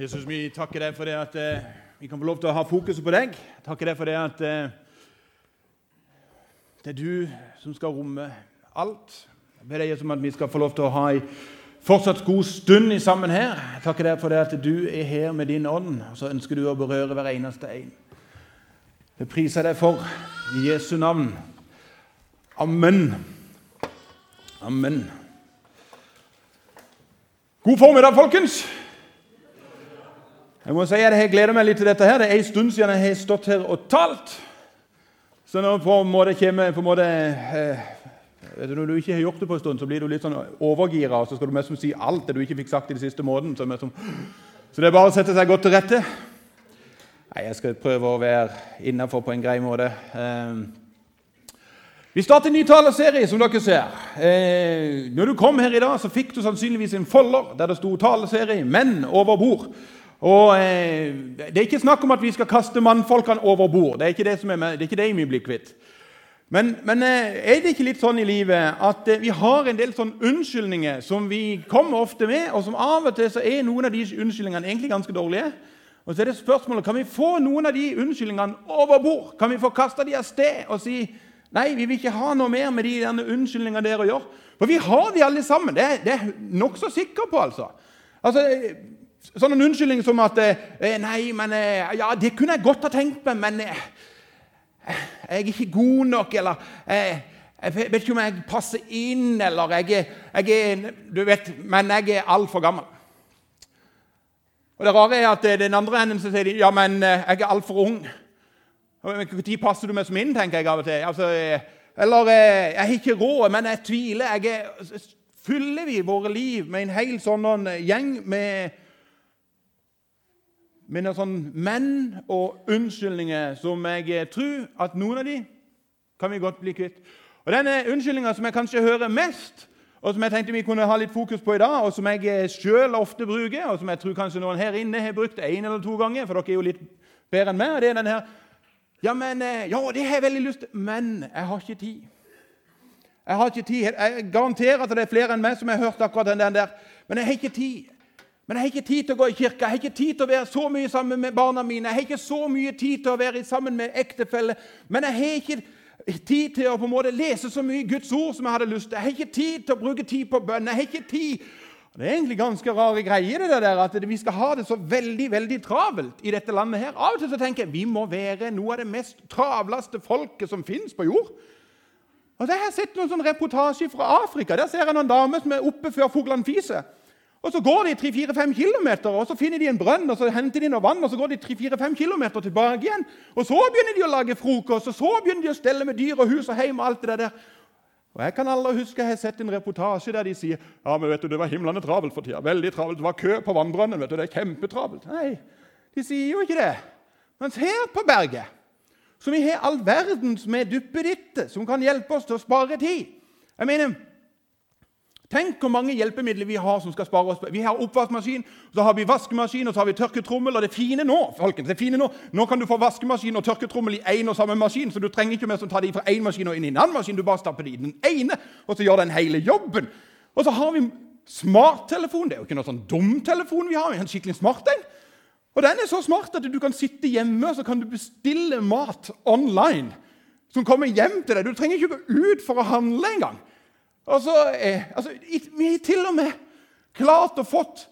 Jesus, vi takker deg for det at eh, vi kan få lov til å ha fokuset på deg. Takker deg for det at eh, det er du som skal romme alt. Jeg ber deg Jesus, om at vi skal få lov til å ha en fortsatt god stund i sammen her. Takker deg for det at du er her med din ånd, og så ønsker du å berøre hver eneste en. Det priser jeg deg for i Jesu navn. Amen. Amen. God formiddag, folkens. Jeg må si at jeg gleder meg litt til dette. her. Det er en stund siden jeg har stått her og talt. Så når på en måte kommer på en måte, eh, Når du ikke har gjort det på en stund, så blir du litt sånn overgira, og så skal du mest si alt det du ikke fikk sagt i den siste måneden. Så, så det er bare å sette seg godt til rette. Nei, Jeg skal prøve å være innafor på en grei måte. Eh, vi starter en ny taleserie, som dere ser. Eh, når du kom her i dag, så fikk du sannsynligvis en folder der det sto 'taleserie menn over bord'. Og eh, Det er ikke snakk om at vi skal kaste mannfolkene over bord. Det er ikke det, som er med, det er ikke det vi blir kvitt. Men, men eh, er det ikke litt sånn i livet at eh, vi har en del sånne unnskyldninger som vi kommer ofte med, og som av og til så er noen av de unnskyldningene egentlig ganske dårlige? Og så er det spørsmålet, Kan vi få noen av de unnskyldningene over bord? Kan vi få kasta de av sted og si nei, vi vil ikke ha noe mer med de derne unnskyldningene dere gjør? For vi har de alle sammen. Det, det er jeg nokså sikker på. altså. Altså, Sånn en unnskyldning som at eh, 'Nei, men eh, Ja, det kunne jeg godt ha tenkt meg, men eh, jeg er ikke god nok', eller eh, 'Jeg vet ikke om jeg passer inn', eller jeg, jeg er Du vet, men jeg er altfor gammel. Og Det rare er at eh, den andre enden så sier de 'Ja, men eh, jeg er altfor ung'. Når passer du meg som inn, tenker jeg av og til. Altså, eller 'Jeg har ikke råd, men jeg tviler'. Jeg er, fyller vi våre liv med en hel sånn gjeng med med noen sånn menn og unnskyldninger som jeg tror at noen av de kan vi godt bli kvitt. Og Denne unnskyldninga som jeg kanskje hører mest, og som jeg tenkte vi kunne ha litt fokus på i dag, og som jeg sjøl ofte bruker, og som jeg tror kanskje noen her inne har brukt én eller to ganger, for dere er jo litt bedre enn meg, det er den her Ja, men, ja, det har jeg veldig lyst til, men jeg har ikke tid. Jeg har ikke tid. Jeg garanterer at det er flere enn meg som har hørt akkurat den der. Men jeg har ikke tid. Men jeg har ikke tid til å gå i kirka, jeg har ikke tid til å være så mye sammen med barna mine. Jeg har ikke så mye tid til å være sammen med ektefelle. Men jeg har ikke tid til å på en måte lese så mye Guds ord som jeg hadde lyst til. Jeg har ikke tid til å bruke tid på bønn. Jeg har ikke tid. Det er egentlig ganske rare greier det der, at vi skal ha det så veldig veldig travelt i dette landet. her. Av og til så tenker jeg vi må være noe av det mest travleste folket som finnes på jord. Og så har jeg sett noen sånn reportasje fra Afrika. Der ser jeg noen damer som er oppe før fuglene fiser. Og Så går de 3-4-5 km, og så finner de en brønn og så henter de noe vann. og Så går de 3-4-5 km tilbake igjen. Og Så begynner de å lage frokost, og så begynner de å stelle med dyr og hus og hjem. og alt det der. Og Jeg kan aldri huske jeg har sett en reportasje der de sier ja, men vet du, det var himlende travelt for tida. Veldig travelt. Det var kø på vannbrønnen. vet du, Det er kjempetravelt. Nei, de sier jo ikke det. Mens her på berget så vi har all verdens med duppeditter som kan hjelpe oss til å spare tid. Jeg mener, Tenk hvor mange hjelpemidler vi har som skal spare oss. Vi har oppvaskmaskin, så har vi vaskemaskin og så har vi tørketrommel. Og det fine nå folkens, det fine nå, nå kan du få vaskemaskin og tørketrommel i én og samme maskin, så du trenger ikke mer som ta de fra én maskin og inn i en annen maskin. Du bare stapper de i den ene, og så gjør den hele jobben. Og så har vi smarttelefon. Det er jo ikke noe sånn dumtelefon vi har, vi har en skikkelig smart en. Og den er så smart at du kan sitte hjemme og så kan du bestille mat online som kommer hjem til deg. Du trenger ikke gå ut for å handle engang. Og så, eh, altså, Vi har til og med klart å fått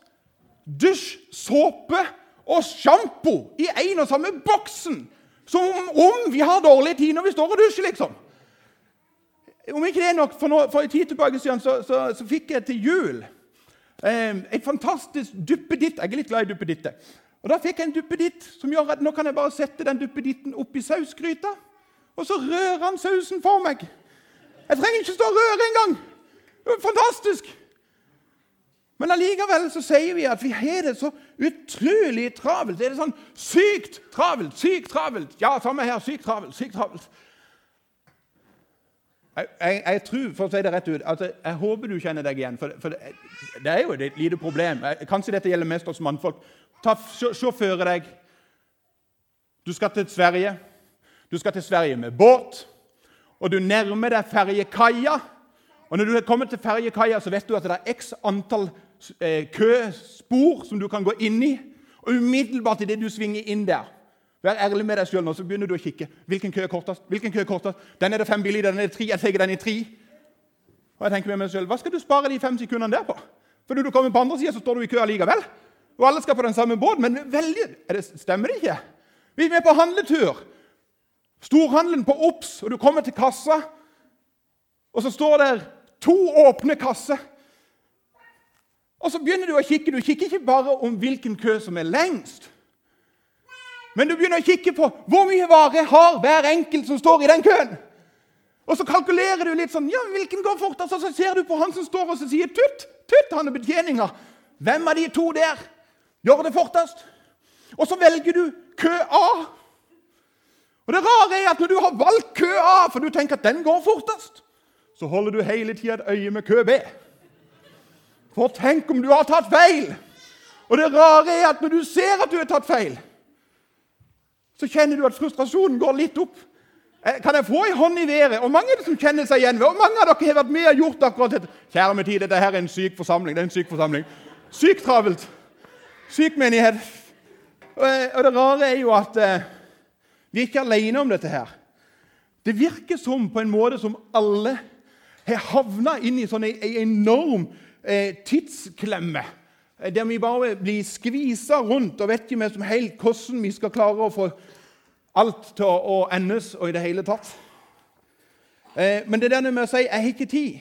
dusj, såpe og sjampo i én og samme boksen. Som om vi har dårlig tid når vi står og dusjer, liksom. Om ikke det er nok, For, nå, for en tid tilbake siden så, så, så fikk jeg til jul eh, et fantastisk duppeditt. Jeg er litt glad i duppeditter. Og Da fikk jeg en duppeditt som gjør at nå kan jeg bare sette den duppeditten oppi sausgryta. Og så rører han sausen for meg. Jeg trenger ikke stå og røre engang! Fantastisk! Men allikevel så sier vi at vi har det så utrolig travelt. Det er sånn sykt travelt, sykt travelt. Ja, samme her. Sykt travelt, sykt travelt. Jeg, jeg, jeg, tror, for å si det rett ut, at jeg håper du kjenner deg igjen. For, for det, det, er jo et lite problem. Kanskje dette gjelder mest oss mannfolk. Ta, Sjåføre deg. Du skal til Sverige. Du skal til Sverige med båt og du nærmer deg ferjekaia. Og når du har kommet til ferjekaia, så vet du at det er x antall eh, køspor som du kan gå inn i. Og umiddelbart idet du svinger inn der Vær ærlig med deg sjøl nå, så begynner du å kikke. Hvilken kø er kortest? Hvilken kø er kortest? Den er det fem billige, den er det tre. Jeg tar den i tre. Og jeg tenker med meg selv, Hva skal du spare de fem sekundene der på? For når du kommer på andre sida, så står du i kø likevel. Og alle skal på den samme båten. Men veldig, det, stemmer det ikke? Vi er med på handletur. Storhandelen på Ops, og du kommer til kassa, og så står der to åpne kasser. Og så begynner du å kikke. Du kikker ikke bare om hvilken kø som er lengst. Men du begynner å kikke på hvor mye vare har hver enkelt som står i den køen. Og så kalkulerer du litt sånn ja, hvilken går fortest? Og så ser du på han som står og sier tutt, tutt, han er betjeninga. Hvem av de to der gjør det fortest? Og så velger du kø A. Og det rare er at når du har valgt kø A, for du tenker at den går fortest, så holder du hele tida et øye med kø B. For tenk om du har tatt feil! Og det rare er at når du ser at du har tatt feil, så kjenner du at frustrasjonen går litt opp. Eh, kan jeg få en hånd i været? Og mange som kjenner seg igjen. Og mange av dere har vært med og gjort akkurat dette. Kjære min tid, dette her er en syk forsamling. Det er en syk forsamling. Sykt travelt. Syk menighet. Eh, og det rare er jo at eh, vi er ikke alene om dette her. Det virker som på en måte som alle har havna inn i sånn en enorm eh, tidsklemme. Eh, der vi bare blir skvisa rundt og vet ikke som helt hvordan vi skal klare å få alt til å endes og i det hele tatt. Eh, men det der med å si 'jeg har ikke tid',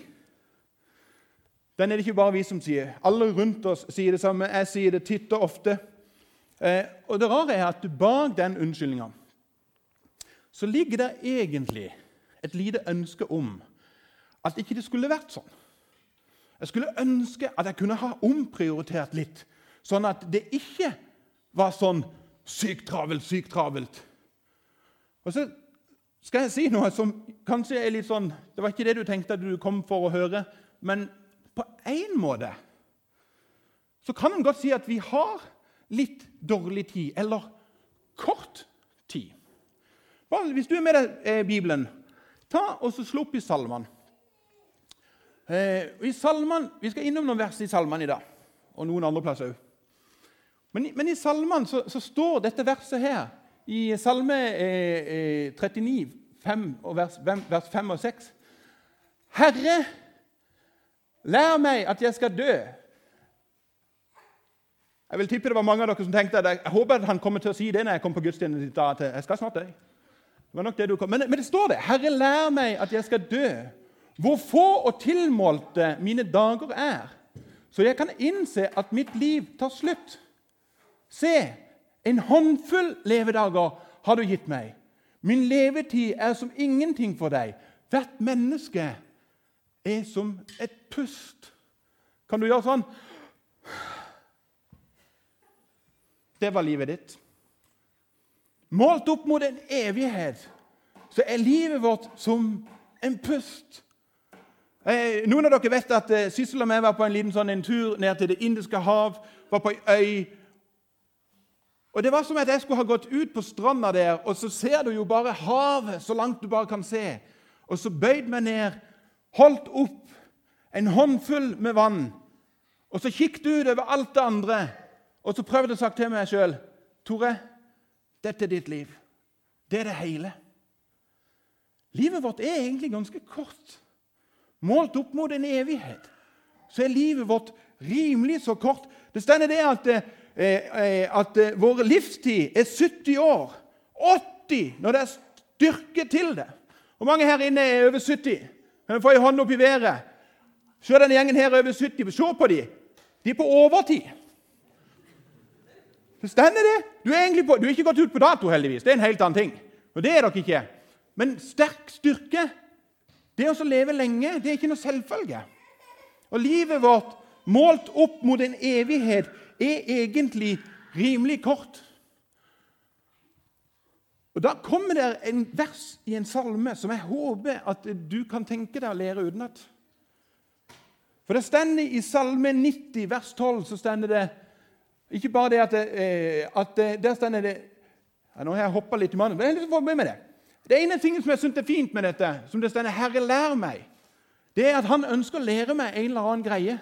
den er det ikke bare vi som sier. Alle rundt oss sier det samme. Jeg sier det titt og ofte. Og det rare er at bak den unnskyldninga så ligger det egentlig et lite ønske om at ikke det skulle vært sånn. Jeg skulle ønske at jeg kunne ha omprioritert litt, sånn at det ikke var sånn sykt travelt, sykt travelt. Og så skal jeg si noe som kanskje er litt sånn Det var ikke det du tenkte at du kom for å høre, men på én måte så kan en godt si at vi har litt dårlig tid, eller kort tid. Hvis du er med deg eh, Bibelen, ta og slå opp i salmene. Eh, salmen, Vi skal innom noen vers i salmene i dag, og noen andre plasser òg. Men, men, i salmene så, så, står dette verset her, i Salme eh, 39, eh, 5, vers, vers 5 og 6. Herre, lær meg at jeg skal dø. Jeg vil tippe det var mange av dere som tenkte at jeg håper at han kommer til å si det når jeg kommer på gudstjenesten. jeg skal snart dø. Var nok det du kom. Men, men det står det. Herre, lær meg at jeg skal dø hvor få og tilmålte mine dager er, så jeg kan innse at mitt liv tar slutt. Se, en håndfull levedager har du gitt meg. Min levetid er som ingenting for deg. Hvert menneske er som et pust. Kan du gjøre sånn? Det var livet ditt. Målt opp mot en evighet så er livet vårt som en pust. Eh, noen av dere vet at eh, Sissel og jeg var på en liten sånn en tur ned til Det indiske hav. var på ei øy. Og Det var som at jeg skulle ha gått ut på stranda der, og så ser du jo bare havet så langt du bare kan se. Og så bøyd meg ned, holdt opp en håndfull med vann, og så kikket ut over alt det andre, og så prøvde jeg å sagt til meg sjøl Tore, dette er ditt liv. Det er det hele. Livet vårt er egentlig ganske kort. Målt opp mot en evighet så er livet vårt rimelig så kort. Det stender det at, eh, eh at eh, vår livstid er 70 år. 80 når det er styrke til det. Hvor mange her inne er over 70? Kan jeg få ei hånd opp i været? Se denne gjengen her er over 70. Se på dem. De er på overtid. Stender det. Du er, på, du er ikke gått ut på dato, heldigvis. Det er en helt annen ting. Og det er dere ikke. Men sterk styrke det å leve lenge det er ikke noe selvfølge. Og livet vårt, målt opp mot en evighet, er egentlig rimelig kort. Og Da kommer det en vers i en salme som jeg håper at du kan tenke deg å lære utenat. For det stender I Salme 90, vers 12, så stender det ikke bare det at, eh, at det, Der stender det ja, Nå har jeg hoppa litt i mannen, men jeg har med det. Det ene ting som jeg syns er fint med dette, som det stender 'Herre, lær meg', det er at han ønsker å lære meg en eller annen greie.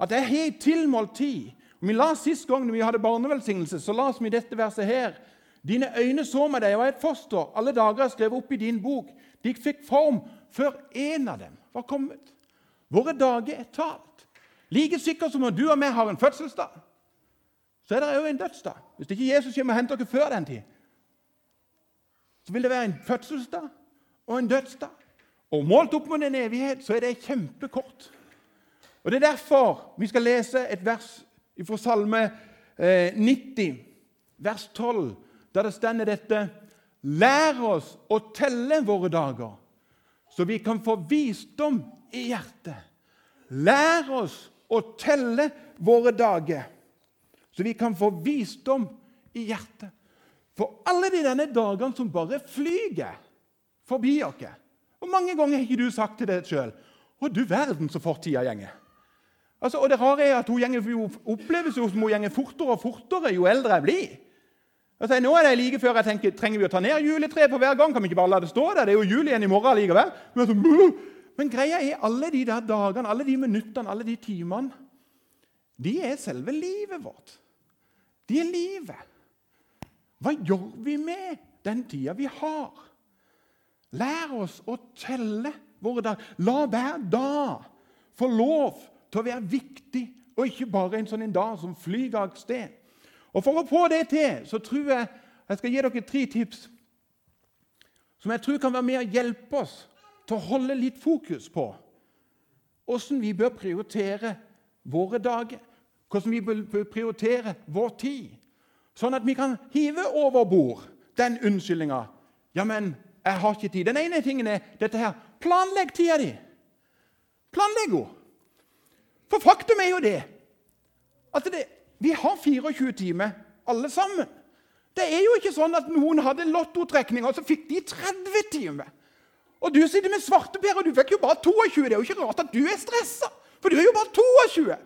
At jeg har tilmålt tid, vi la Sist gang vi hadde barnevelsignelse, så las vi dette verset her. Dine øyne så meg da jeg var et foster. Alle dager er skrevet opp i din bok. De fikk form før en av dem var kommet. Våre dager er talt. Like sikkert som når du og meg har en fødselsdag, så er det òg en dødsdag. Hvis ikke Jesus kommer og henter dere før den tid, så vil det være en fødselsdag og en dødsdag. Og målt opp mot en evighet så er det kjempekort. Og Det er derfor vi skal lese et vers fra Salme 90, eh, vers 12, der det stender dette Lær oss å telle våre dager, så vi kan få visdom i hjertet. Lær oss å telle våre dager, så vi kan få visdom i hjertet. For alle de denne dagene som bare flyger forbi oss Hvor mange ganger har ikke du sagt til deg sjøl Å, du verden, så fort tida gjenger. Altså, og det rare er at hun gjenger, oppleves jo som hun gjenger fortere og fortere jo eldre jeg blir. Altså, nå er det like før jeg tenker trenger vi å ta ned juletreet for hver gang. Kan vi ikke bare la det stå der? Det er jo jul igjen i morgen likevel. Men, altså, men greia er alle de der dagene, alle de minuttene, alle de timene De er selve livet vårt. De er livet. Hva gjør vi med den tida vi har? Lær oss å telle våre dager. La hver dag få lov til å være viktig, og ikke bare en sånn en dag som flyr av sted. Og For å få det til så tror jeg jeg skal gi dere tre tips som jeg tror kan være med å hjelpe oss til å holde litt fokus på hvordan vi bør prioritere våre dager, hvordan vi bør prioritere vår tid, sånn at vi kan hive over bord den unnskyldninga. Ja, men jeg har ikke tid. Den ene tingen er dette her. Planlegg tida di. Planlegg henne. For faktum er jo det at det, vi har 24 timer alle sammen. Det er jo ikke sånn at noen hadde lottotrekning, og så fikk de 30 timer. Og du sitter med svarteper, og du fikk jo bare 22. Det er jo ikke rart at du er stressa, for du er jo bare 22.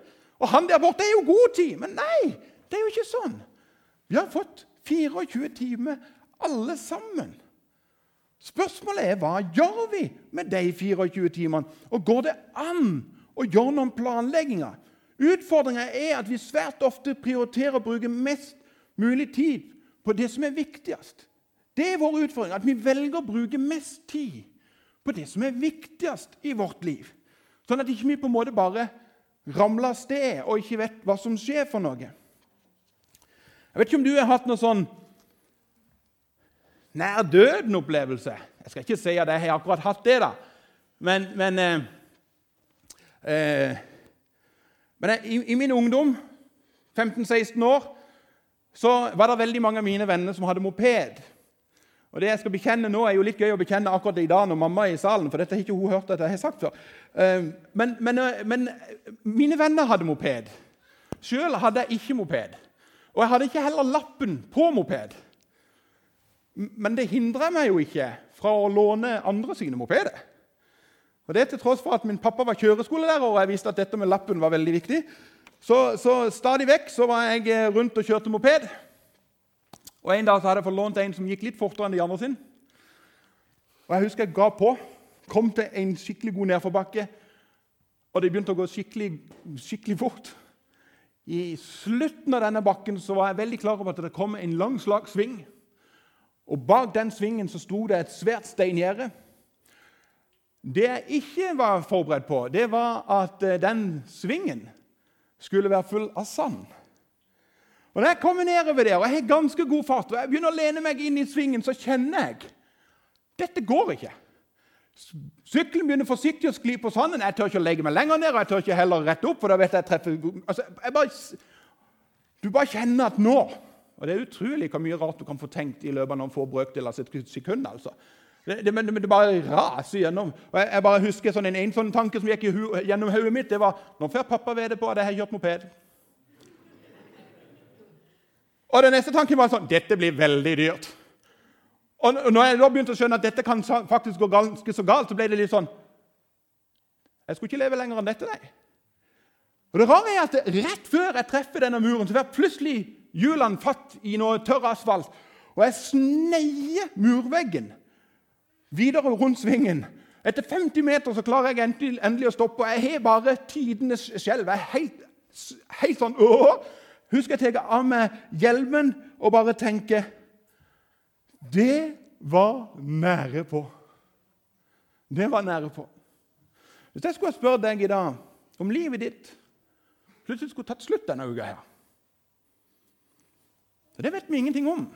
Og han der borte er jo god tid. Men nei, det er jo ikke sånn. Vi har fått 24 timer alle sammen. Spørsmålet er hva gjør vi med de 24 timene? Og går det an å gjøre noen planlegginger. Utfordringa er at vi svært ofte prioriterer å bruke mest mulig tid på det som er viktigst. Det er vår utfordring, at vi velger å bruke mest tid på det som er viktigst i vårt liv. Sånn at ikke vi på en måte bare ramler av sted og ikke vet hva som skjer for noe. Jeg vet ikke om du har hatt noe sånn nær døden-opplevelse. Jeg skal ikke si at jeg har akkurat hatt det, da. Men, men eh, Eh, men i, i, min ungdom, 15-16 år, så var det veldig mange av mine venner som hadde moped. Og Det jeg skal bekjenne nå, er jo litt gøy å bekjenne akkurat i dag når mamma er i salen. for dette har ikke hun hørt at jeg har sagt før. Eh, men, men, eh, men mine venner hadde moped. Sjøl hadde jeg ikke moped. Og jeg hadde ikke heller lappen på moped. Men det hindrer meg jo ikke fra å låne andre sine mopeder. Og Det til tross for at min pappa var kjøreskolelærer og jeg visste at dette med lappen var veldig viktig. Så, så stadig vekk så var jeg eh, rundt og kjørte moped. Og En dag så hadde jeg fått lånt en som gikk litt fortere enn de andre sin. Og Jeg husker jeg ga på, kom til en skikkelig god nedforbakke, og det begynte å gå skikkelig, skikkelig fort. I slutten av denne bakken så var jeg veldig klar over at det kom en lang slak sving. Og Bak den svingen så sto det et svært steingjerde. Det jeg ikke var forberedt på, det var at eh, den svingen skulle være full av sand. Og Når jeg kommer nedover der og jeg har ganske god fart, og jeg begynner å lene meg inn i svingen, så kjenner jeg dette går ikke. Sykkelen begynner forsiktig å skli på sanden. Jeg tør ikke å legge meg lenger ned, og jeg tør ikke heller rett opp. for da vet jeg treffer... Altså, jeg bare, du bare kjenner at nå Og det er utrolig hvor mye rart du kan få tenkt i løpet av noen få brøkdeler av et sekund. altså. Det, det, det, bare raser gjennom. Og jeg, jeg, bare husker sånn, en, en sånn tanke som gikk gjennom hodet mitt. det var, Nå får pappa vite på at jeg har kjørt moped. Og den neste tanken var sånn Dette blir veldig dyrt. Og når jeg da begynte å skjønne at dette kan faktisk gå ganske så galt, så ble det litt sånn Jeg skulle ikke leve lenger enn dette, nei. Og det rare er at Rett før jeg treffer denne muren, så får plutselig hjulene fatt i noe tørr asfalt. Og jeg sneier murveggen videre rundt svingen. Etter 50 meter så klarer jeg endelig, endelig å stoppe. og Jeg har bare tidenes skjelv. Jeg er helt, helt sånn Åh! Husker jeg tar av meg hjelmen og bare tenker Det var nære på. Det var nære på. Hvis jeg skulle spørre deg i dag om livet ditt plutselig skulle tatt slutt denne uka her Det vet vi ingenting om.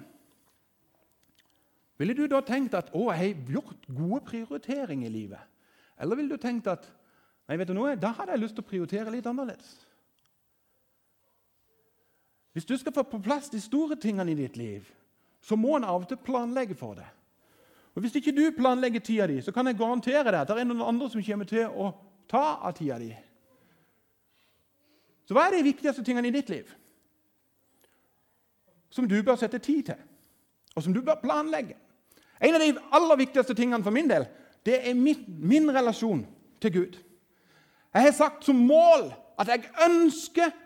Ville du da tenkt at 'Å, jeg har gjort gode prioriteringer i livet'? Eller ville du tenkt at 'Nei, vet du noe, da hadde jeg lyst til å prioritere litt annerledes'? Hvis du skal få på plass de store tingene i ditt liv, så må en av og til planlegge for det. Og Hvis ikke du planlegger tida di, så kan jeg garantere deg at det er noen andre som kommer til å ta av tida di. Så hva er de viktigste tingene i ditt liv? Som du bør sette tid til, og som du bør planlegge. En av de aller viktigste tingene for min del det er min, min relasjon til Gud. Jeg har sagt som mål at jeg ønsker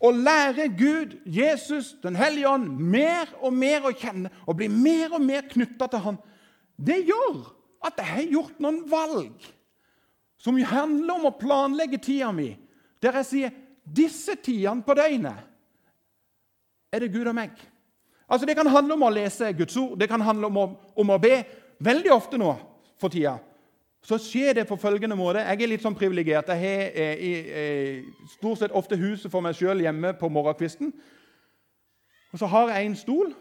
å lære Gud, Jesus, Den hellige ånd, mer og mer å kjenne og bli mer og mer knytta til Han. Det gjør at jeg har gjort noen valg som handler om å planlegge tida mi, der jeg sier disse tidene på døgnet er det Gud og meg. Altså Det kan handle om å lese Guds ord, det kan handle om å, om å be. Veldig ofte nå for tida så skjer det på følgende måte. Jeg er litt sånn privilegert. Jeg har eh, eh, stort sett ofte huset for meg sjøl hjemme på morgenkvisten. Og så har jeg en stol,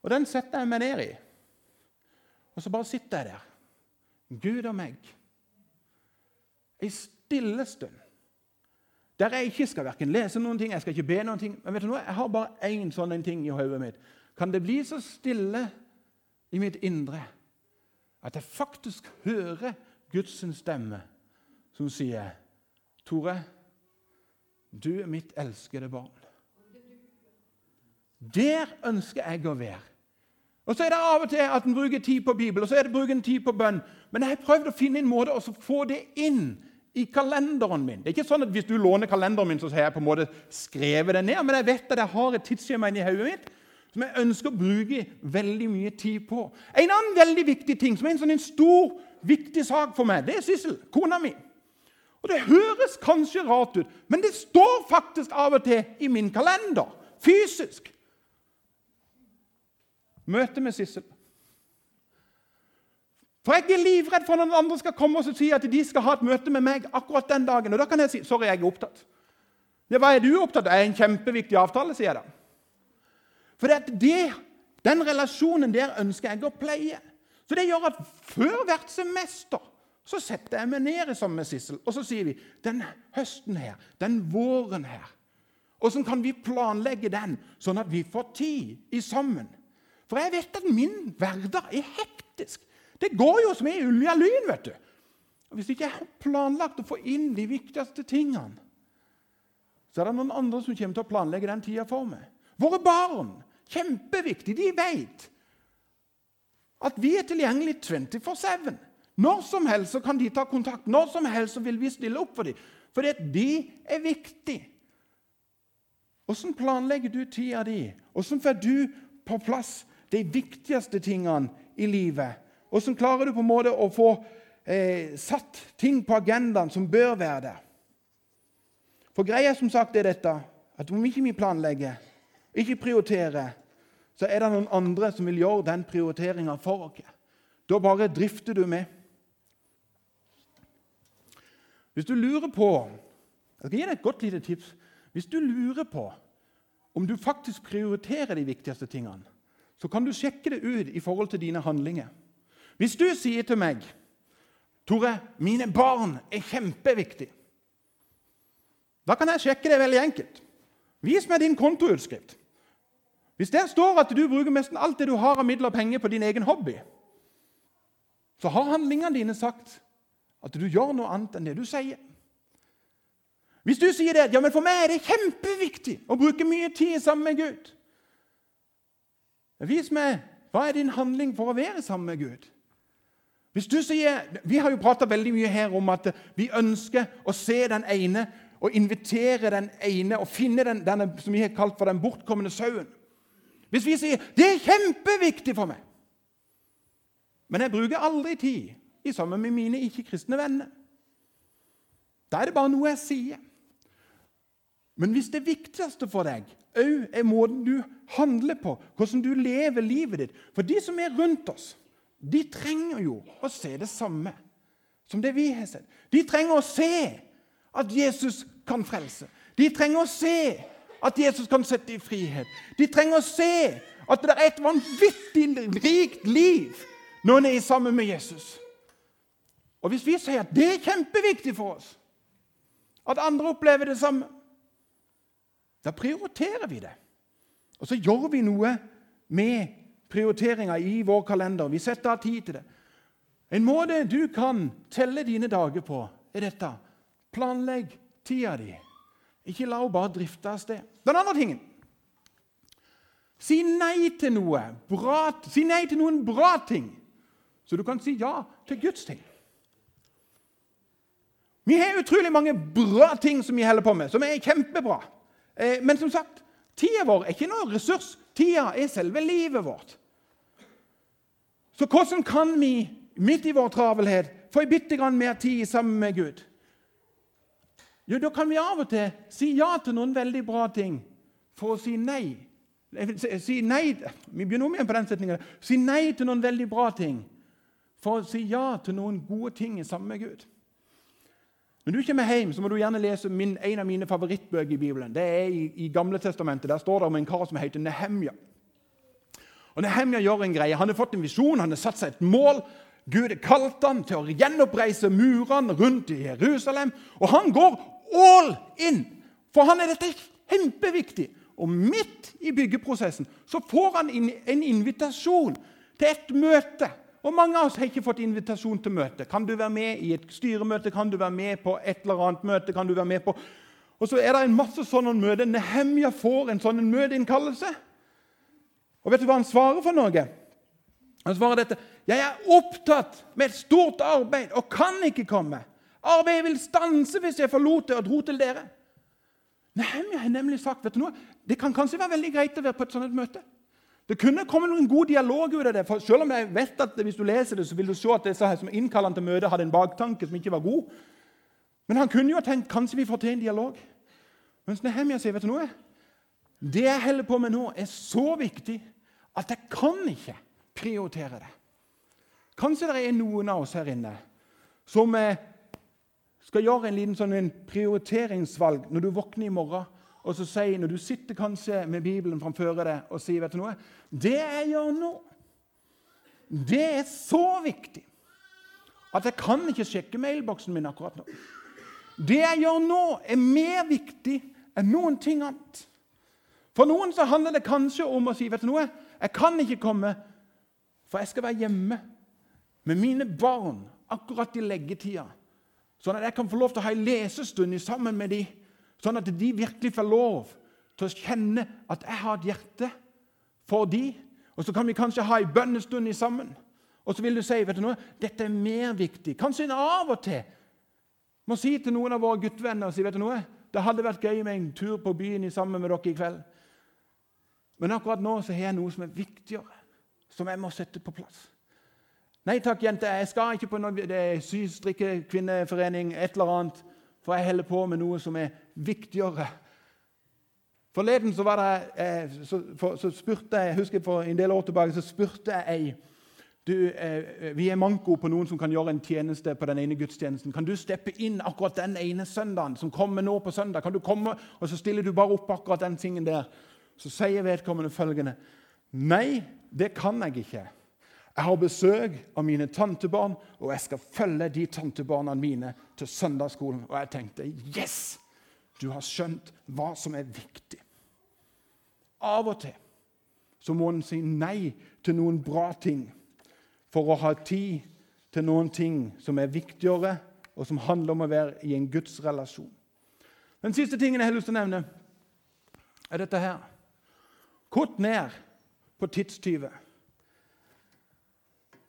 og den setter jeg meg ned i. Og så bare sitter jeg der. Gud og meg. Ei stille stund. Der jeg ikke skal verken lese noen ting, jeg skal ikke be noen ting. Men vet du noe? jeg har bare én sånn ting i hodet mitt. Kan det bli så stille i mitt indre at jeg faktisk hører Guds stemme som sier Tore, du er mitt elskede barn. Der ønsker jeg å være. Og Så er det av og til at en bruker tid på Bibelen og så er det bruker en tid på bønn. Men jeg har prøvd å finne en måte å få det inn i kalenderen min. Det er ikke sånn at Hvis du låner kalenderen min, så har jeg på en måte skrevet det ned. Men jeg vet at jeg har et tidsskjema inni hodet mitt som jeg ønsker å bruke veldig mye tid på. En annen veldig viktig ting, som er en sånn en stor, viktig sak for meg, det er Sissel, kona mi. Og Det høres kanskje rart ut, men det står faktisk av og til i min kalender. Fysisk. Møte med Sissel. For jeg er livredd for når andre skal komme og si at de skal ha et møte med meg akkurat den dagen. Og da kan jeg si sorry, jeg er opptatt. Ja, hva er du opptatt av? Det er en kjempeviktig avtale, sier jeg da. For det, den relasjonen der ønsker jeg å pleie. Så det gjør at før hvert semester så setter jeg meg ned sammen med Sissel og så sier vi, den høsten her, den våren her Hvordan kan vi planlegge den, sånn at vi får tid i sammen? For jeg vet at min hverdag er hektisk. Det går jo som ei ulja lyn. vet du. Og Hvis ikke jeg har planlagt å få inn de viktigste tingene, så er det noen andre som kommer til å planlegge den tida for meg. Våre barn. Kjempeviktig. De vet at vi er tilgjengelig 24-7. Når som helst kan de ta kontakt. Når som helst vil vi stille opp for dem. For de er viktige. Hvordan planlegger du tida di? Hvordan får du på plass de viktigste tingene i livet? Hvordan klarer du på en måte å få eh, satt ting på agendaen som bør være der? For greia som sagt er dette at om ikke vi planlegger, ikke prioriterer, så er det noen andre som vil gjøre den prioriteringa for oss. Da bare drifter du med. Hvis du lurer på Jeg skal gi deg et godt lite tips. Hvis du lurer på om du faktisk prioriterer de viktigste tingene, så kan du sjekke det ut i forhold til dine handlinger. Hvis du sier til meg Tore, mine barn er kjempeviktig, da kan jeg sjekke det veldig enkelt. Vis meg din kontoutskrift. Hvis der står at du bruker nesten alt det du har av midler og penger på din egen hobby, så har handlingene dine sagt at du gjør noe annet enn det du sier. Hvis du sier det, ja, men for meg er det kjempeviktig å bruke mye tid sammen med Gud Vis meg hva er din handling for å være sammen med Gud. Hvis du sier, Vi har jo prata veldig mye her om at vi ønsker å se den ene og invitere den ene og finne den, denne som vi har kalt for den bortkomne sauen. Hvis vi sier det er kjempeviktig for meg, men jeg bruker aldri tid i sammen med mine ikke-kristne venner Da er det bare noe jeg sier. Men hvis det viktigste for deg òg er måten du handler på, hvordan du lever livet ditt For de som er rundt oss, de trenger jo å se det samme som det vi har sett. De trenger å se at Jesus kan frelse. De trenger å se at Jesus kan sette i frihet. De trenger å se at det er et vanvittig rikt liv når en er sammen med Jesus. Og Hvis vi sier at det er kjempeviktig for oss, at andre opplever det samme, da prioriterer vi det. Og så gjør vi noe med prioriteringa i vår kalender. Vi setter av tid til det. En måte du kan telle dine dager på, er dette. Planlegg tida di. Ikke la henne bare drifte av sted. Den andre tingen Si nei til noe bra, si nei til noen bra ting, så du kan si ja til Guds ting. Vi har utrolig mange bra ting som vi holder på med, som er kjempebra. Eh, men som sagt, tida vår er ikke noe ressurs. Tida er selve livet vårt. Så hvordan kan vi midt i vår travelhet få bitte grann mer tid sammen med Gud? Jo, Da kan vi av og til si ja til noen veldig bra ting for å si nei. Si nei Vi begynner om igjen på den setningen. Si nei til noen veldig bra ting for å si ja til noen gode ting sammen med Gud. Når du kommer hjem, så må du gjerne lese min, en av mine favorittbøker i Bibelen. Det er i, i Gamle Testamentet. Der står det om en kar som heter Nehemja. Og Nehemja gjør en greie. Han har fått en visjon, han har satt seg et mål. Gud har kalt ham til å gjenoppreise murene rundt i Jerusalem. Og han går all in! For han er dette kjempeviktig. Og midt i byggeprosessen så får han en invitasjon til et møte og Mange av oss har ikke fått invitasjon til møte. Kan du være med i et styremøte? Kan du være med på et eller annet møte? Kan du være med på... Og så er det en masse sånne møter. Nehemja får en sånn møteinnkallelse. Og vet du hva han svarer for noe? Han svarer dette. 'Jeg er opptatt med et stort arbeid og kan ikke komme.' 'Arbeidet vil stanse hvis jeg forlot det og dro til dere.' Nehemja har nemlig sagt vet du noe, det kan kanskje være veldig greit å være på et sånt møte. Det kunne komme noen god dialog ut av det. for selv om jeg vet at Hvis du leser det, så vil du se at disse som innkaller til møte, hadde en baktanke som ikke var god. Men han kunne jo tenkt kanskje vi får til en dialog. Mens Nehemia sier vet du noe? Det jeg holder på med nå, er så viktig at jeg kan ikke prioritere det. Kanskje det er noen av oss her inne som skal gjøre en liten sånn en prioriteringsvalg når du våkner i morgen og så sier, når du sitter kanskje med Bibelen framfor deg og sier vet du noe, Det jeg gjør nå, det er så viktig at jeg kan ikke sjekke mailboksen min akkurat nå. Det jeg gjør nå, er mer viktig enn noen ting annet. For noen så handler det kanskje om å si vet du noe, jeg kan ikke komme, for jeg skal være hjemme med mine barn akkurat i leggetida, sånn at jeg kan få lov til å ha en lesestund sammen med dem Sånn at de virkelig får lov til å kjenne at jeg har et hjerte for dem. Og så kan vi kanskje ha en bønnestund sammen. Og så vil du si vet du noe, dette er mer viktig. Kanskje en av og til må si til noen av våre guttevenner si, vet du noe, det hadde vært gøy med en tur på byen sammen med dere i kveld. Men akkurat nå så har jeg noe som er viktigere, som jeg må sette på plass. Nei takk, jente, jeg skal ikke på noe systrikkekvinneforening, et eller annet. For jeg holder på med noe som er viktigere. Forleden så, det, eh, så, for, så spurte jeg, jeg husker for en del år tilbake så spurte jeg ei du, eh, Vi er manko på noen som kan gjøre en tjeneste på den ene gudstjenesten. Kan du steppe inn akkurat den ene søndagen som kommer nå på søndag? Kan du komme, og Så stiller du bare opp akkurat den tingen der. Så sier vedkommende følgende Nei, det kan jeg ikke. Jeg har besøk av mine tantebarn, og jeg skal følge de tantebarna mine til søndagsskolen. Og jeg tenkte yes! Du har skjønt hva som er viktig. Av og til så må en si nei til noen bra ting for å ha tid til noen ting som er viktigere, og som handler om å være i en gudsrelasjon. Den siste tingen jeg har lyst til å nevne, er dette her. Kutt ned på tidstyver.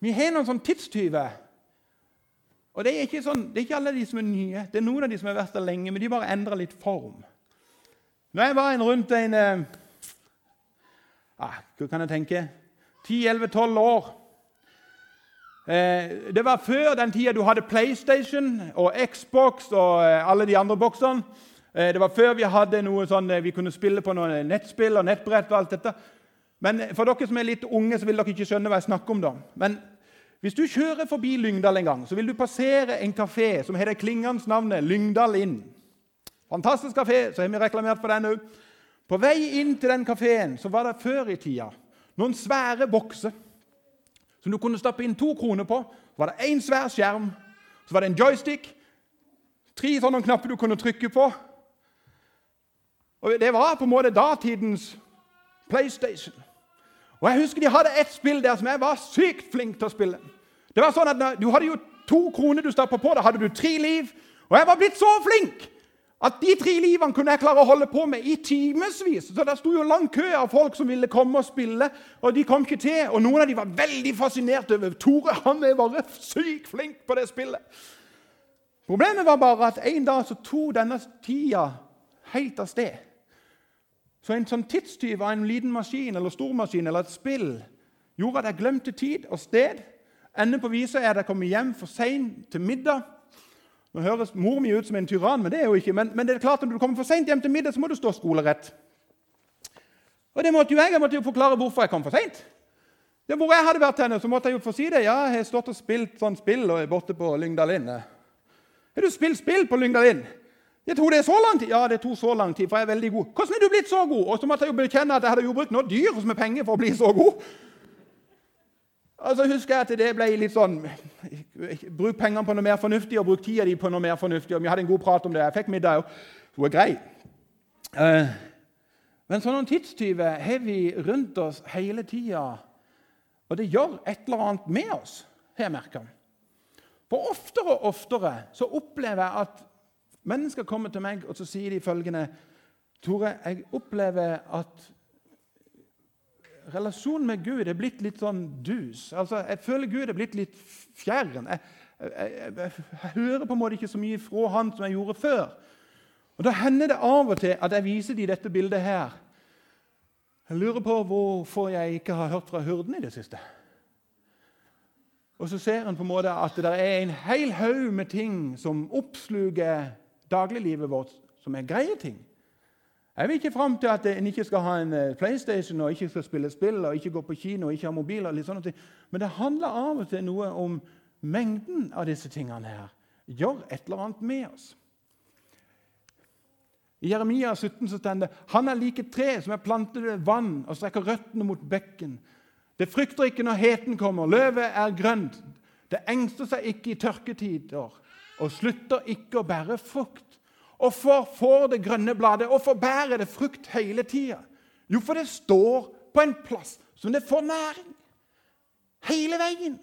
Vi har noen sånne tidstyver. Og det er, ikke sånn, det er ikke alle de som er nye. Det er noen av de som har vært der lenge, men de bare endrer litt form. Når jeg var en rundt en eh, ah, Hva kan jeg tenke 10-11-12 år eh, Det var før den tida du hadde PlayStation og Xbox og eh, alle de andre boksene. Eh, Det var før vi hadde noe sånn, eh, vi kunne spille på noen nettspill og nettbrett. og alt dette. Men For dere som er litt unge, så vil dere ikke skjønne hva jeg snakker om. da. Men hvis du kjører forbi Lyngdal en gang, så vil du passere en kafé som heter klingende navnet Lyngdal Inn. Fantastisk kafé, så har vi reklamert for den òg. På vei inn til den kafeen var det før i tida noen svære bokser som du kunne stappe inn to kroner på. Så var det én svær skjerm, så var det en joystick, tre sånne knapper du kunne trykke på. Og Det var på en måte datidens PlayStation. Og jeg husker De hadde ett spill der som jeg var sykt flink til å spille. Det var sånn at Du hadde jo to kroner du stappa på, da hadde du tre liv. Og jeg var blitt så flink at de tre livene kunne jeg klare å holde på med i timevis. Så det sto jo lang kø av folk som ville komme og spille, og de kom ikke til. Og noen av dem var veldig fascinert over Tore. Han er bare sykt flink på det spillet. Problemet var bare at en dag så tok denne tida helt av sted. Så en sånn tidstyv av en liten maskin eller stormaskin eller et spill gjorde at jeg glemte tid og sted. Enden på visa er at jeg kom hjem for seint til middag. Nå høres mor mi ut som en tyrann, men det er jo ikke. Men, men, det er klart at når du kommer for seint hjem til middag, så må du stå skolerett. Og det måtte jo jeg. Jeg måtte jo forklare hvorfor jeg kom for seint. Hvor jeg hadde vært henne, så måtte jeg jo få si det. Ja, jeg har stått og spilt sånn spill og er borte på Lyngdal Inn. Har du spilt spill på Lyngdal Jeg tror det er så lang tid. Ja, det tok så lang tid, for jeg er veldig god. Hvordan er du blitt så god? Og så måtte jeg jo bekjenne at jeg hadde jo brukt noe dyr med penger for å bli så god. Og så husker jeg at det ble litt sånn Bruk pengene på noe mer fornuftig, og bruk tida di på noe mer fornuftig. Og vi hadde en god prat om det. Jeg fikk middag òg. Hun er grei. Uh, men sånne tidstyver har vi rundt oss hele tida. Og det gjør et eller annet med oss, har jeg merka. For oftere og oftere så opplever jeg at mennesker kommer til meg og så sier de følgende Tore, jeg opplever at relasjonen med Gud er blitt litt sånn dus. Altså, Jeg føler Gud er blitt litt fjern. Jeg, jeg, jeg, jeg, hører på en måte ikke så mye fra Han som jeg gjorde før. Og Da hender det av og til at jeg viser dem dette bildet her. Jeg lurer på hvorfor jeg ikke har hørt fra hyrden i det siste. Og så ser en på en måte at det er en hel haug med ting som oppsluker dagliglivet vårt, som er greie ting. Jeg vil ikke fram til at en ikke skal ha en eh, PlayStation og ikke skal spille spill og ikke gå på kino og ikke ha mobil. og litt sånne ting. Men det handler av og til noe om mengden av disse tingene her. Gjør et eller annet med oss. I Jeremia 17 så står det han er like tre som er plantet ved vann og strekker røttene mot bekken. Det frykter ikke når heten kommer. Løvet er grønt. Det engster seg ikke i tørketider og slutter ikke å bære frukt. Hvorfor får det grønne bladet? Hvorfor bærer det frukt hele tida? Jo, for det står på en plass som det får næring. Hele veien.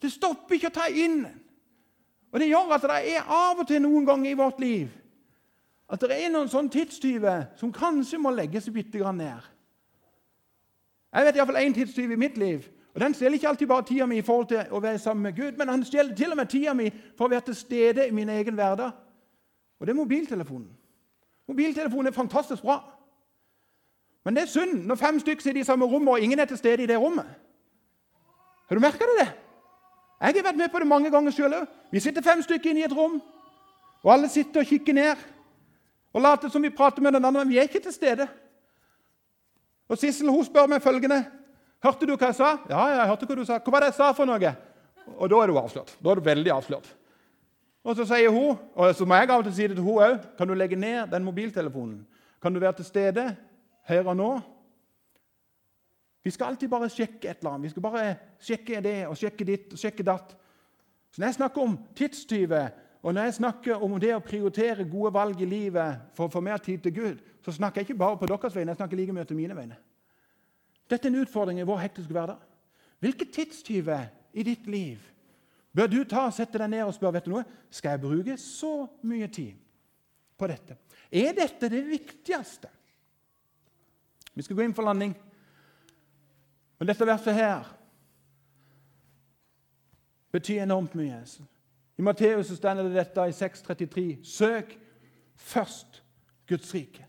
Det stopper ikke å ta inn. Og Det gjør at det er av og til noen ganger i vårt liv at det er noen sånne tidstyver som kanskje må legges bitte grann ned. Jeg vet iallfall én tidstyv i mitt liv. Og Den stjeler ikke alltid bare tida mi i forhold til å være sammen med Gud, men han stjeler til og med tida mi for å være til stede i min egen hverdag. Og det er mobiltelefonen. Mobiltelefonen er fantastisk bra. Men det er synd når fem stykker sitter i samme rom, og ingen er til stede i det rommet. Har du merka det? Jeg har vært med på det mange ganger sjøl òg. Vi sitter fem stykker inne i et rom, og alle sitter og kikker ned og later som vi prater med den andre, men vi er ikke til stede. Og Sissel hun spør meg følgende Hørte du hva jeg sa? Ja, jeg hørte hva du sa. Hva var det jeg sa for noe? Og da er du avslørt. Da er du veldig avslørt. Og så sier hun, og så må jeg til si det til hun òg, kan du legge ned den mobiltelefonen? Kan du være til stede her og nå? Vi skal alltid bare sjekke et eller annet. Vi skal bare sjekke det og sjekke ditt og sjekke datt. Så Når jeg snakker om tidstyver, og når jeg snakker om det å prioritere gode valg i livet for å få mer tid til Gud, så snakker jeg ikke bare på deres vegne, jeg snakker like mye til mine vegne. Dette er en utfordring i vår hektiske hverdag. Hvilke tidstyver i ditt liv Bør du ta og sette deg ned og spørre vet du noe, skal jeg bruke så mye tid på dette. Er dette det viktigste? Vi skal gå inn for landing. Og dette verset her betyr enormt mye. I Matteus står det dette i 6,33.: Søk først Guds rike.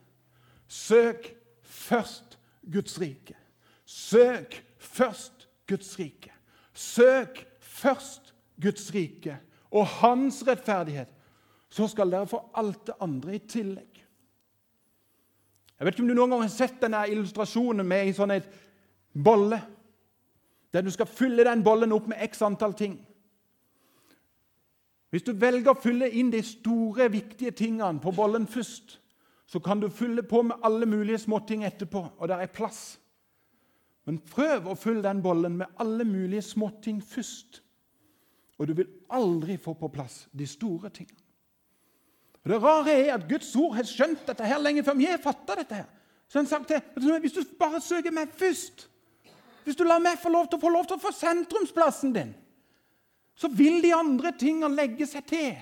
Søk først Guds rike. Søk først Guds rike. Søk først Guds rike og hans rettferdighet, så skal dere få alt det andre i tillegg. Jeg vet ikke om du noen gang har sett denne illustrasjonen med i sånn et bolle, der du skal fylle den bollen opp med x antall ting. Hvis du velger å fylle inn de store, viktige tingene på bollen først, så kan du fylle på med alle mulige småting etterpå, og der er plass. Men prøv å fylle den bollen med alle mulige småting først. Og du vil aldri få på plass de store tingene. Og Det rare er at Guds ord har skjønt dette her lenge før vi har fatta dette. her. Så han sagt til, Hvis du bare søker meg først, hvis du lar meg få lov til å få lov til å få sentrumsplassen din, så vil de andre tingene legge seg til.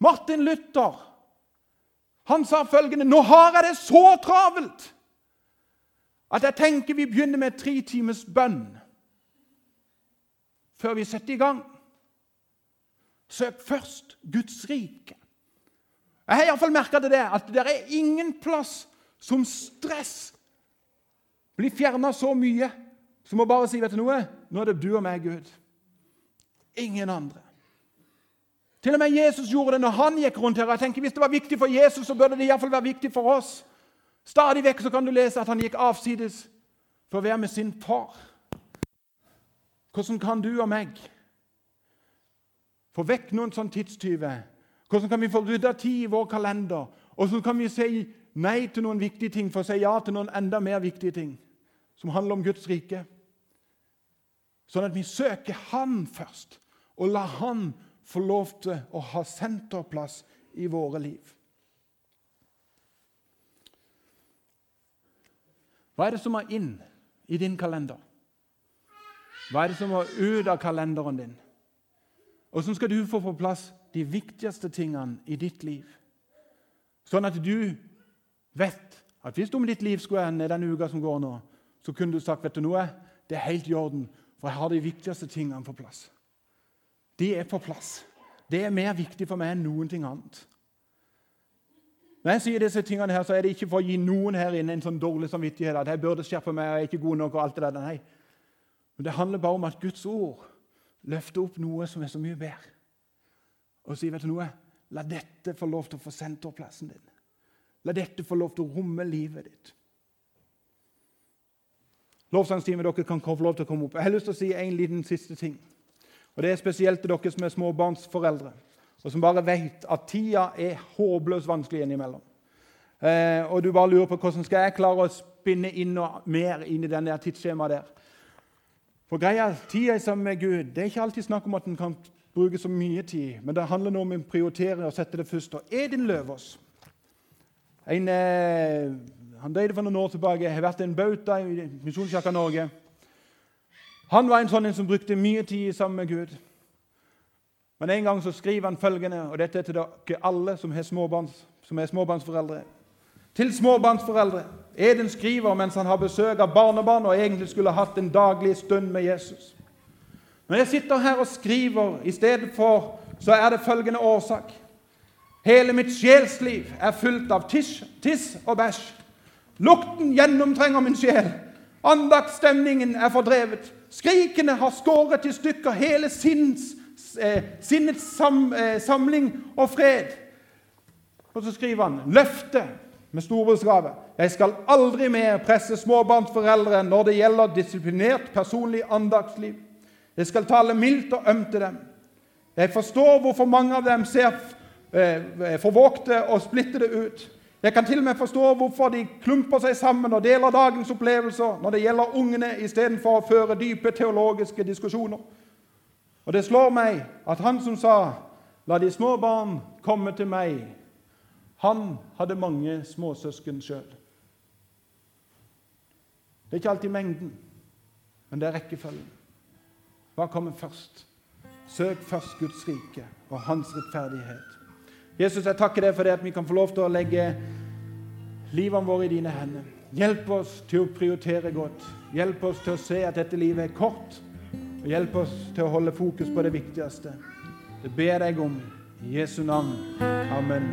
Martin Luther han sa følgende Nå har jeg det så travelt at jeg tenker vi begynner med tre times bønn før vi setter i gang. Søk først Guds rike. Jeg har iallfall merka det at det er ingen plass som stress blir fjerna så mye som å bare si vet du noe, nå er det du og meg, Gud. Ingen andre. Til og med Jesus gjorde det når han gikk rundt her. Jeg tenker Hvis det var viktig for Jesus, så burde det iallfall være viktig for oss. Stadig vekk så kan du lese at han gikk avsides for å være med sin far. Hvordan kan du og meg få vekk noen sånn tidstyver? Hvordan kan vi få rydda tid i vår kalender? Så kan vi si nei til noen viktige ting for å si ja til noen enda mer viktige ting som handler om Guds rike? Sånn at vi søker Han først, og lar Han få lov til å ha senterplass i våre liv. Hva er det som må inn i din kalender? Hva er det som må ut av kalenderen din? Hvordan skal du få på plass de viktigste tingene i ditt liv? Sånn at du vet at hvis du om ditt liv skulle ende denne uka som går nå, så kunne du sagt vet du noe, det er helt i orden, for jeg har de viktigste tingene på plass. De er på plass. Det er mer viktig for meg enn noen ting annet. Når jeg sier disse tingene her, så er det ikke for å gi noen her inne en sånn dårlig samvittighet at jeg burde skjerpe meg, jeg er ikke god nok og alt det der. Nei. Men det handler bare om at Guds ord løfter opp noe som er så mye bedre. Og sier, vet du noe? La dette få lov til å få senterplassen din. La dette få lov til å romme livet ditt. Lovsangstimen dere kan få lov til å komme opp. Jeg har lyst til å si en liten siste ting. Og Det er spesielt til dere som er småbarnsforeldre, og som bare vet at tida er håpløst vanskelig innimellom. Eh, og du bare lurer på hvordan skal jeg klare å spinne inn og mer inn i den der tidsskjemaet der. For greia, Tida sammen med Gud det er ikke alltid snakk om at en kan bruke så mye tid, men det handler nå om å prioritere og sette det først. Og Edin Løvås en, eh, Han døde for noen år tilbake, har vært en bauta i Misjonskirka Norge. Han var en sånn en som brukte mye tid sammen med Gud. Men en gang så skriver han følgende, og dette er til dere alle som småbarns, som er småbarnsforeldre. Til småbarnsforeldre. Eden skriver mens han har besøk av barnebarn og egentlig skulle hatt en daglig stund med Jesus. Når jeg sitter her og skriver i stedet for, så er det følgende årsak. Hele mitt sjelsliv er fullt av tiss, tiss og bæsj. Lukten gjennomtrenger min sjel. Andaktsstemningen er fordrevet. Skrikene har skåret i stykker hele sinns, sinnets sam, eh, samling og fred. Og så skriver han løfte med storbruksgave. Jeg skal aldri mer presse småbarnsforeldre når det gjelder disiplinert personlig andaktsliv. Jeg skal tale mildt og ømt til dem. Jeg forstår hvorfor mange av dem ser eh, forvågte og splittede ut. Jeg kan til og med forstå hvorfor de klumper seg sammen og deler dagens opplevelser når det gjelder ungene, istedenfor å føre dype teologiske diskusjoner. Og det slår meg at han som sa 'La de små barn komme til meg', han hadde mange småsøsken sjøl. Det er ikke alltid mengden, men det er rekkefølgen. Hva kommer først? Søk først Guds rike og hans rettferdighet. Jesus, jeg takker deg for det at vi kan få lov til å legge livene våre i dine hender. Hjelp oss til å prioritere godt. Hjelp oss til å se at dette livet er kort. Og hjelp oss til å holde fokus på det viktigste. Det ber jeg om i Jesu navn. Amen.